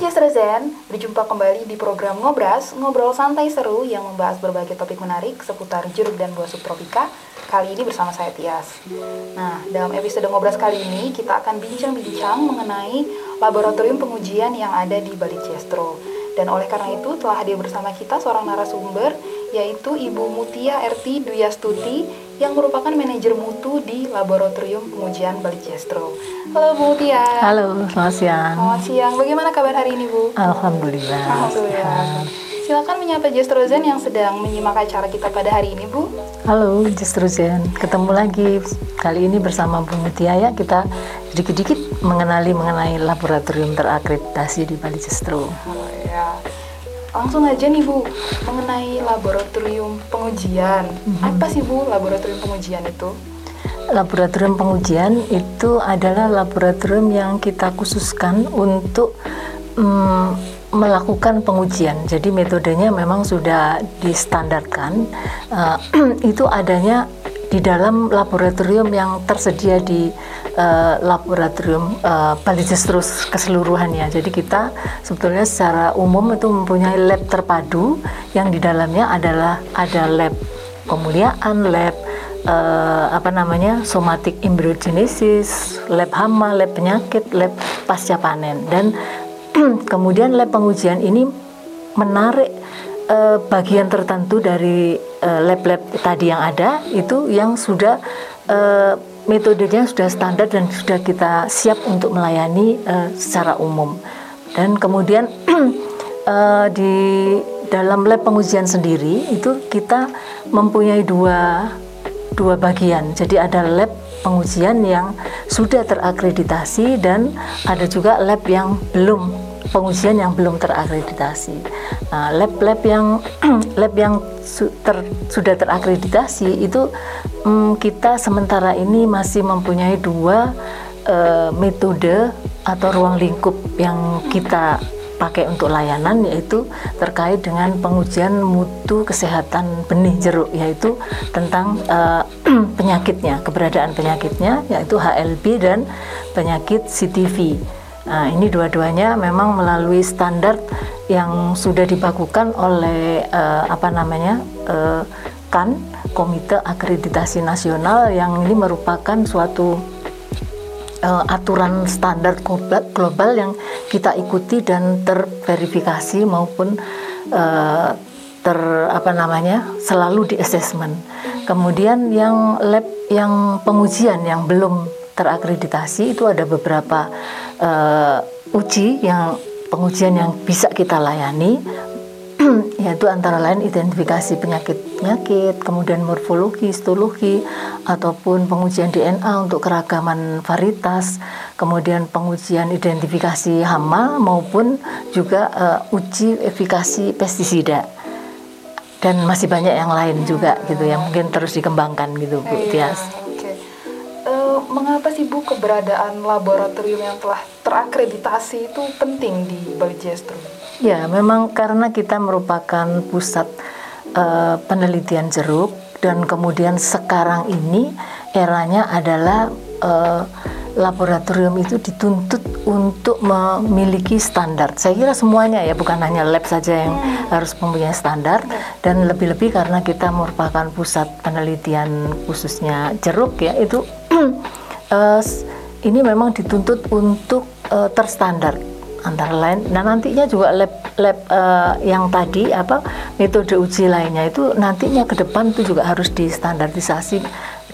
Jestra Zen, berjumpa kembali di program Ngobras, ngobrol santai seru yang membahas berbagai topik menarik seputar jeruk dan buah subtropika. Kali ini bersama saya Tias. Nah, dalam episode Ngobras kali ini kita akan bincang-bincang mengenai laboratorium pengujian yang ada di Bali Jestro. Dan oleh karena itu telah hadir bersama kita seorang narasumber yaitu Ibu Mutia RT Duyastuti yang merupakan manajer mutu di Laboratorium Pengujian Bali Jestro. Halo Bu Mutia. Halo, selamat siang. Selamat siang. Bagaimana kabar hari ini Bu? Alhamdulillah. Alhamdulillah. Silakan menyapa Jestrozen yang sedang menyimak acara kita pada hari ini Bu. Halo Jestrozen, ketemu lagi kali ini bersama Bu Mutia ya kita sedikit-sedikit mengenali mengenai laboratorium terakreditasi di Bali Jestro. Oh, ya. Langsung aja nih Bu, mengenai laboratorium pengujian. Mm-hmm. Apa sih Bu laboratorium pengujian itu? Laboratorium pengujian itu adalah laboratorium yang kita khususkan untuk um, melakukan pengujian. Jadi metodenya memang sudah distandarkan. Uh, itu adanya di dalam laboratorium yang tersedia di uh, laboratorium uh, terus keseluruhannya. Jadi kita sebetulnya secara umum itu mempunyai lab terpadu yang di dalamnya adalah ada lab pemuliaan, lab uh, apa namanya somatic embryogenesis, lab hama, lab penyakit, lab pasca panen dan kemudian lab pengujian ini menarik uh, bagian tertentu dari uh, lab-lab tadi yang ada itu yang sudah uh, metodenya sudah standar dan sudah kita siap untuk melayani uh, secara umum. Dan kemudian uh, di dalam lab pengujian sendiri itu kita mempunyai dua dua bagian. Jadi ada lab pengujian yang sudah terakreditasi dan ada juga lab yang belum pengujian yang belum terakreditasi. Nah, lab-lab yang lab yang su ter, sudah terakreditasi itu um, kita sementara ini masih mempunyai dua uh, metode atau ruang lingkup yang kita pakai untuk layanan yaitu terkait dengan pengujian mutu kesehatan benih jeruk yaitu tentang uh, penyakitnya keberadaan penyakitnya yaitu HLB dan penyakit CTV. Nah, ini dua-duanya memang melalui standar yang sudah dibakukan oleh uh, apa namanya uh, kan Komite Akreditasi Nasional yang ini merupakan suatu uh, aturan standar global, global yang kita ikuti dan terverifikasi maupun uh, ter apa namanya selalu di assessment. Kemudian yang lab yang pengujian yang belum terakreditasi itu ada beberapa uh, uji yang pengujian yang bisa kita layani yaitu antara lain identifikasi penyakit-penyakit, kemudian morfologi, histologi, ataupun pengujian DNA untuk keragaman varietas, kemudian pengujian identifikasi hama maupun juga uh, uji efikasi pestisida. Dan masih banyak yang lain juga gitu yang mungkin terus dikembangkan gitu Bu. Tias mengapa sih Bu keberadaan laboratorium yang telah terakreditasi itu penting di Bali Jestro? Ya, memang karena kita merupakan pusat uh, penelitian jeruk dan kemudian sekarang ini eranya adalah uh, laboratorium itu dituntut untuk memiliki standar. Saya kira semuanya ya, bukan hanya lab saja yang hmm. harus mempunyai standar dan lebih-lebih karena kita merupakan pusat penelitian khususnya jeruk ya, itu uh, ini memang dituntut untuk uh, terstandar antara lain dan nantinya juga lab lab uh, yang tadi apa metode uji lainnya itu nantinya ke depan itu juga harus distandarisasi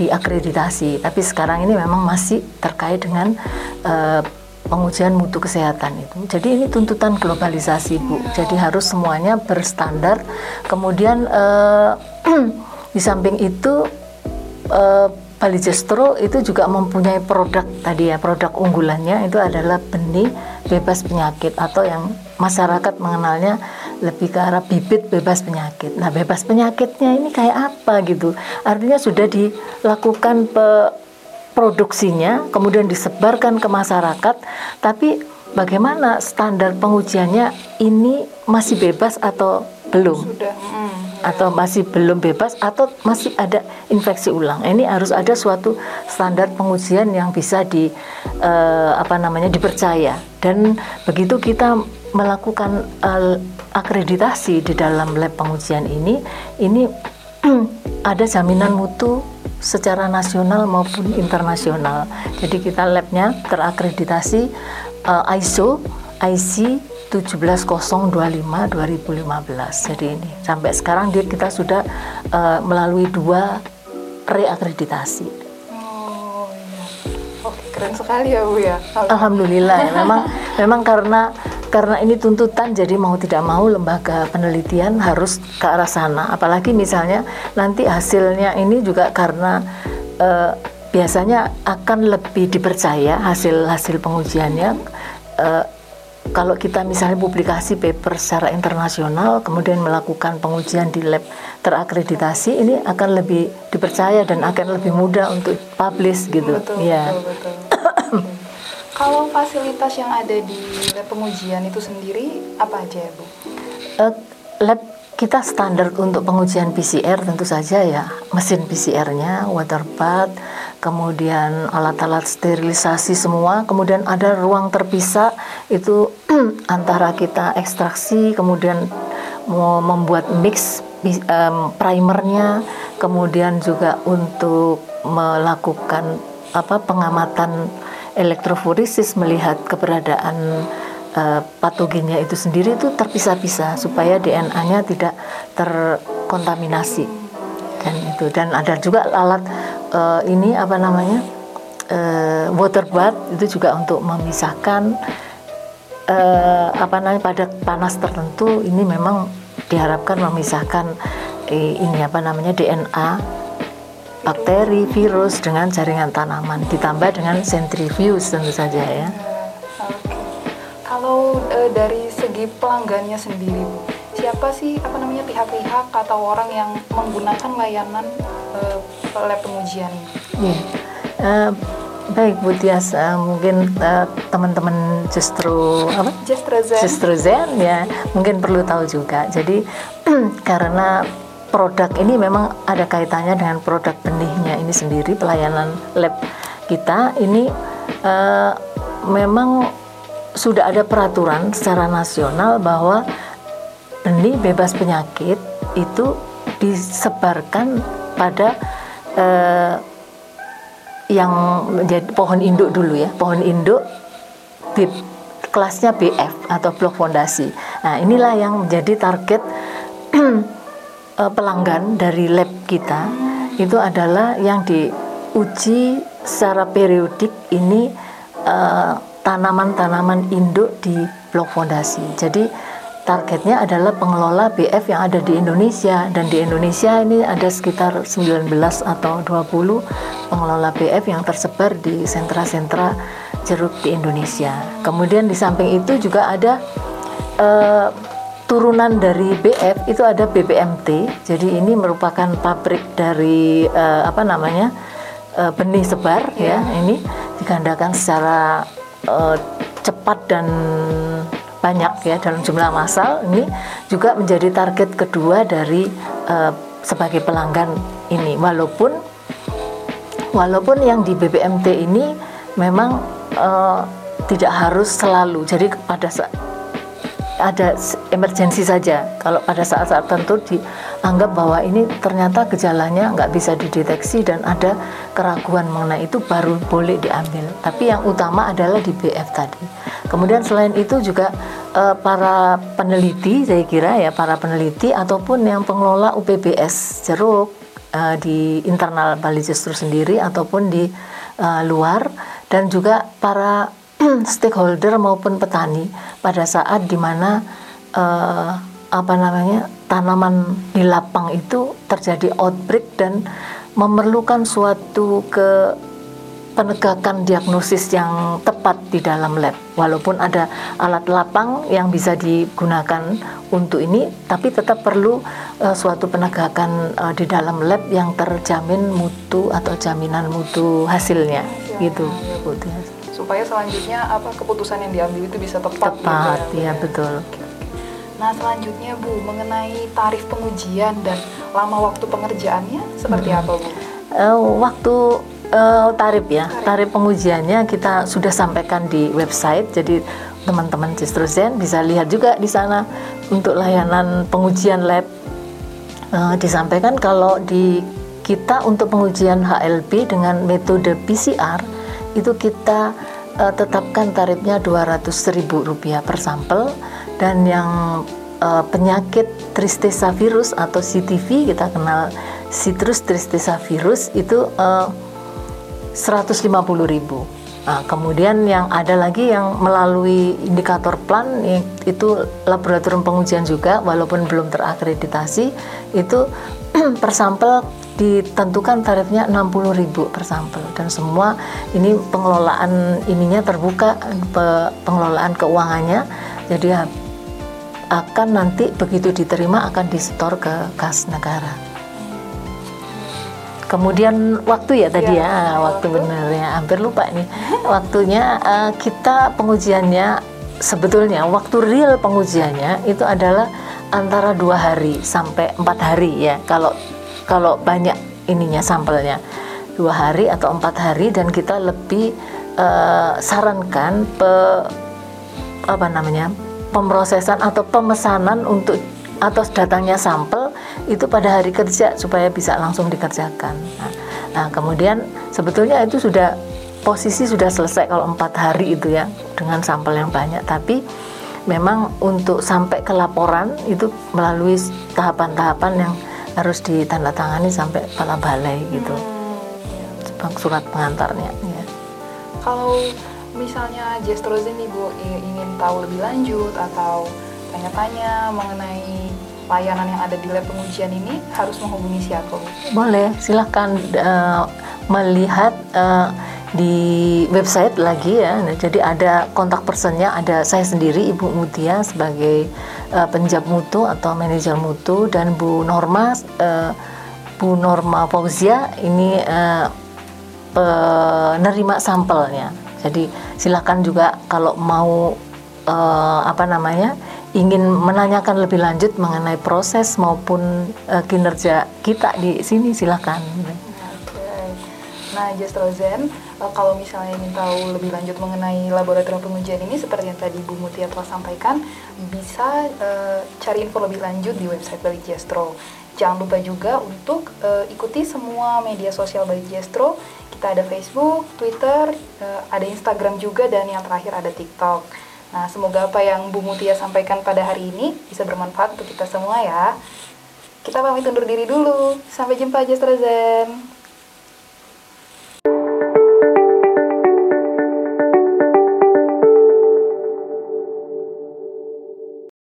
diakreditasi tapi sekarang ini memang masih terkait dengan uh, pengujian mutu kesehatan itu. Jadi ini tuntutan globalisasi Bu. Jadi harus semuanya berstandar. Kemudian uh, di samping itu uh, Bali Jestro itu juga mempunyai produk tadi ya, produk unggulannya itu adalah benih bebas penyakit atau yang masyarakat mengenalnya lebih ke arah bibit bebas penyakit. Nah, bebas penyakitnya ini kayak apa gitu? Artinya sudah dilakukan pe produksinya, kemudian disebarkan ke masyarakat, tapi bagaimana standar pengujiannya ini masih bebas atau belum? Sudah. Hmm atau masih belum bebas atau masih ada infeksi ulang. Ini harus ada suatu standar pengujian yang bisa di uh, apa namanya dipercaya. Dan begitu kita melakukan uh, akreditasi di dalam lab pengujian ini, ini ada jaminan mutu secara nasional maupun internasional. Jadi kita labnya terakreditasi uh, ISO IC 17025 2015. Jadi ini sampai sekarang dia kita sudah uh, melalui dua reakreditasi keren sekali ya Bu ya. Alhamdulillah ya. Memang memang karena karena ini tuntutan jadi mau tidak mau lembaga penelitian harus ke arah sana. Apalagi misalnya nanti hasilnya ini juga karena uh, biasanya akan lebih dipercaya hasil hasil pengujiannya. Uh, kalau kita misalnya publikasi paper secara internasional, kemudian melakukan pengujian di lab terakreditasi, ini akan lebih dipercaya dan akan lebih mudah untuk publish gitu. Betul, ya. betul, betul. Kalau fasilitas yang ada di lab pengujian itu sendiri apa aja ya Bu? Uh, lab kita standar untuk pengujian PCR tentu saja ya mesin PCR-nya, water bath, kemudian alat-alat sterilisasi semua, kemudian ada ruang terpisah. Itu antara kita ekstraksi, kemudian mau membuat mix um, primernya, kemudian juga untuk melakukan apa pengamatan elektroforesis melihat keberadaan uh, patogennya itu sendiri itu terpisah-pisah supaya DNA-nya tidak terkontaminasi. Dan itu. Dan ada juga alat uh, ini apa namanya uh, water bath itu juga untuk memisahkan uh, apa namanya pada panas tertentu. Ini memang diharapkan memisahkan eh, ini apa namanya DNA bakteri, virus dengan jaringan tanaman. Ditambah dengan centrifuge tentu saja ya. Kalau e, dari segi pelanggannya sendiri, siapa sih apa namanya pihak-pihak atau orang yang menggunakan layanan e, lab pengujian? Yeah. Iya. Uh, baik Bu Tias, uh, mungkin uh, teman-teman justru apa? Justru Zen. Justru Zen ya, mungkin perlu tahu juga. Jadi karena produk ini memang ada kaitannya dengan produk benihnya ini sendiri pelayanan lab kita ini uh, memang sudah ada peraturan secara nasional bahwa benih bebas penyakit itu disebarkan pada eh, yang menjadi pohon induk dulu ya pohon induk B, kelasnya BF atau blok fondasi. Nah inilah yang menjadi target eh, pelanggan dari lab kita itu adalah yang diuji secara periodik ini eh, tanaman-tanaman induk di blok fondasi. Jadi targetnya adalah pengelola BF yang ada di Indonesia dan di Indonesia ini ada sekitar 19 atau 20 pengelola BF yang tersebar di sentra-sentra jeruk di Indonesia. Kemudian di samping itu juga ada uh, turunan dari BF itu ada BBMT. Jadi ini merupakan pabrik dari uh, apa namanya? Uh, benih sebar yeah. ya. Ini digandakan secara uh, cepat dan banyak ya dalam jumlah massal ini juga menjadi target kedua dari uh, sebagai pelanggan ini. Walaupun walaupun yang di BBMT ini memang uh, tidak harus selalu. Jadi pada saat ada emergensi saja. Kalau pada saat-saat tertentu dianggap bahwa ini ternyata gejalanya nggak bisa dideteksi dan ada keraguan mengenai itu baru boleh diambil. Tapi yang utama adalah di BF tadi kemudian selain itu juga uh, para peneliti saya kira ya para peneliti ataupun yang pengelola UPBS jeruk uh, di internal Bali Justru sendiri ataupun di uh, luar dan juga para stakeholder maupun petani pada saat di mana uh, apa namanya tanaman di lapang itu terjadi outbreak dan memerlukan suatu ke penegakan diagnosis yang tepat di dalam lab. Walaupun ada alat lapang yang bisa digunakan untuk ini, tapi tetap perlu uh, suatu penegakan uh, di dalam lab yang terjamin mutu atau jaminan mutu hasilnya, ya, gitu, ya supaya selanjutnya apa keputusan yang diambil itu bisa tepat. Tepat, gitu ya, ya betul. Nah selanjutnya Bu mengenai tarif pengujian dan lama waktu pengerjaannya seperti hmm. apa Bu? Uh, waktu uh, tarif ya, tarif pengujiannya kita sudah sampaikan di website. Jadi teman-teman Zen bisa lihat juga di sana untuk layanan pengujian lab. Uh, disampaikan kalau di kita untuk pengujian HLB dengan metode PCR itu kita uh, tetapkan tarifnya Rp200.000 per sampel. Dan yang uh, penyakit tristesa virus atau CTV kita kenal citrus tristesa virus itu uh, 150.000 Nah, kemudian yang ada lagi yang melalui indikator plan itu laboratorium pengujian juga walaupun belum terakreditasi itu per sampel ditentukan tarifnya 60.000 per sampel. Dan semua ini pengelolaan ininya terbuka pengelolaan keuangannya. Jadi akan nanti begitu diterima akan disetor ke kas negara. Kemudian waktu ya tadi ya, ya waktu, waktu benar ya, hampir lupa nih. Waktunya uh, kita pengujiannya sebetulnya waktu real pengujiannya itu adalah antara dua hari sampai empat hari ya. Kalau kalau banyak ininya sampelnya dua hari atau empat hari dan kita lebih uh, sarankan pe, apa namanya pemrosesan atau pemesanan untuk atau datangnya sampel itu pada hari kerja supaya bisa langsung dikerjakan. Nah, nah kemudian sebetulnya itu sudah posisi sudah selesai kalau empat hari itu ya dengan sampel yang banyak, tapi memang untuk sampai ke laporan itu melalui tahapan-tahapan yang harus ditandatangani sampai kepala balai gitu, hmm. surat pengantarnya. Ya. Kalau misalnya Jestrozen ibu ingin tahu lebih lanjut atau tanya-tanya mengenai layanan yang ada di lab pengujian ini harus menghubungi siapa? Boleh, silahkan uh, melihat uh, di website lagi ya. Nah, jadi ada kontak personnya, ada saya sendiri Ibu Mutia sebagai uh, penjab mutu atau manajer mutu dan Bu Norma uh, Bu Norma Fauzia ini uh, penerima sampelnya. Jadi silahkan juga kalau mau uh, apa namanya ingin menanyakan lebih lanjut mengenai proses maupun uh, kinerja kita di sini silahkan. Nah, Just Rosen, uh, kalau misalnya ingin tahu lebih lanjut mengenai laboratorium pengujian ini, seperti yang tadi Bu Mutia telah sampaikan, bisa uh, cari info lebih lanjut di website Balik Jestro. Jangan lupa juga untuk uh, ikuti semua media sosial Balik Jestro. Kita ada Facebook, Twitter, uh, ada Instagram juga, dan yang terakhir ada TikTok. Nah, semoga apa yang Bu Mutia sampaikan pada hari ini bisa bermanfaat untuk kita semua ya. Kita pamit undur diri dulu. Sampai jumpa, Jastra Zen.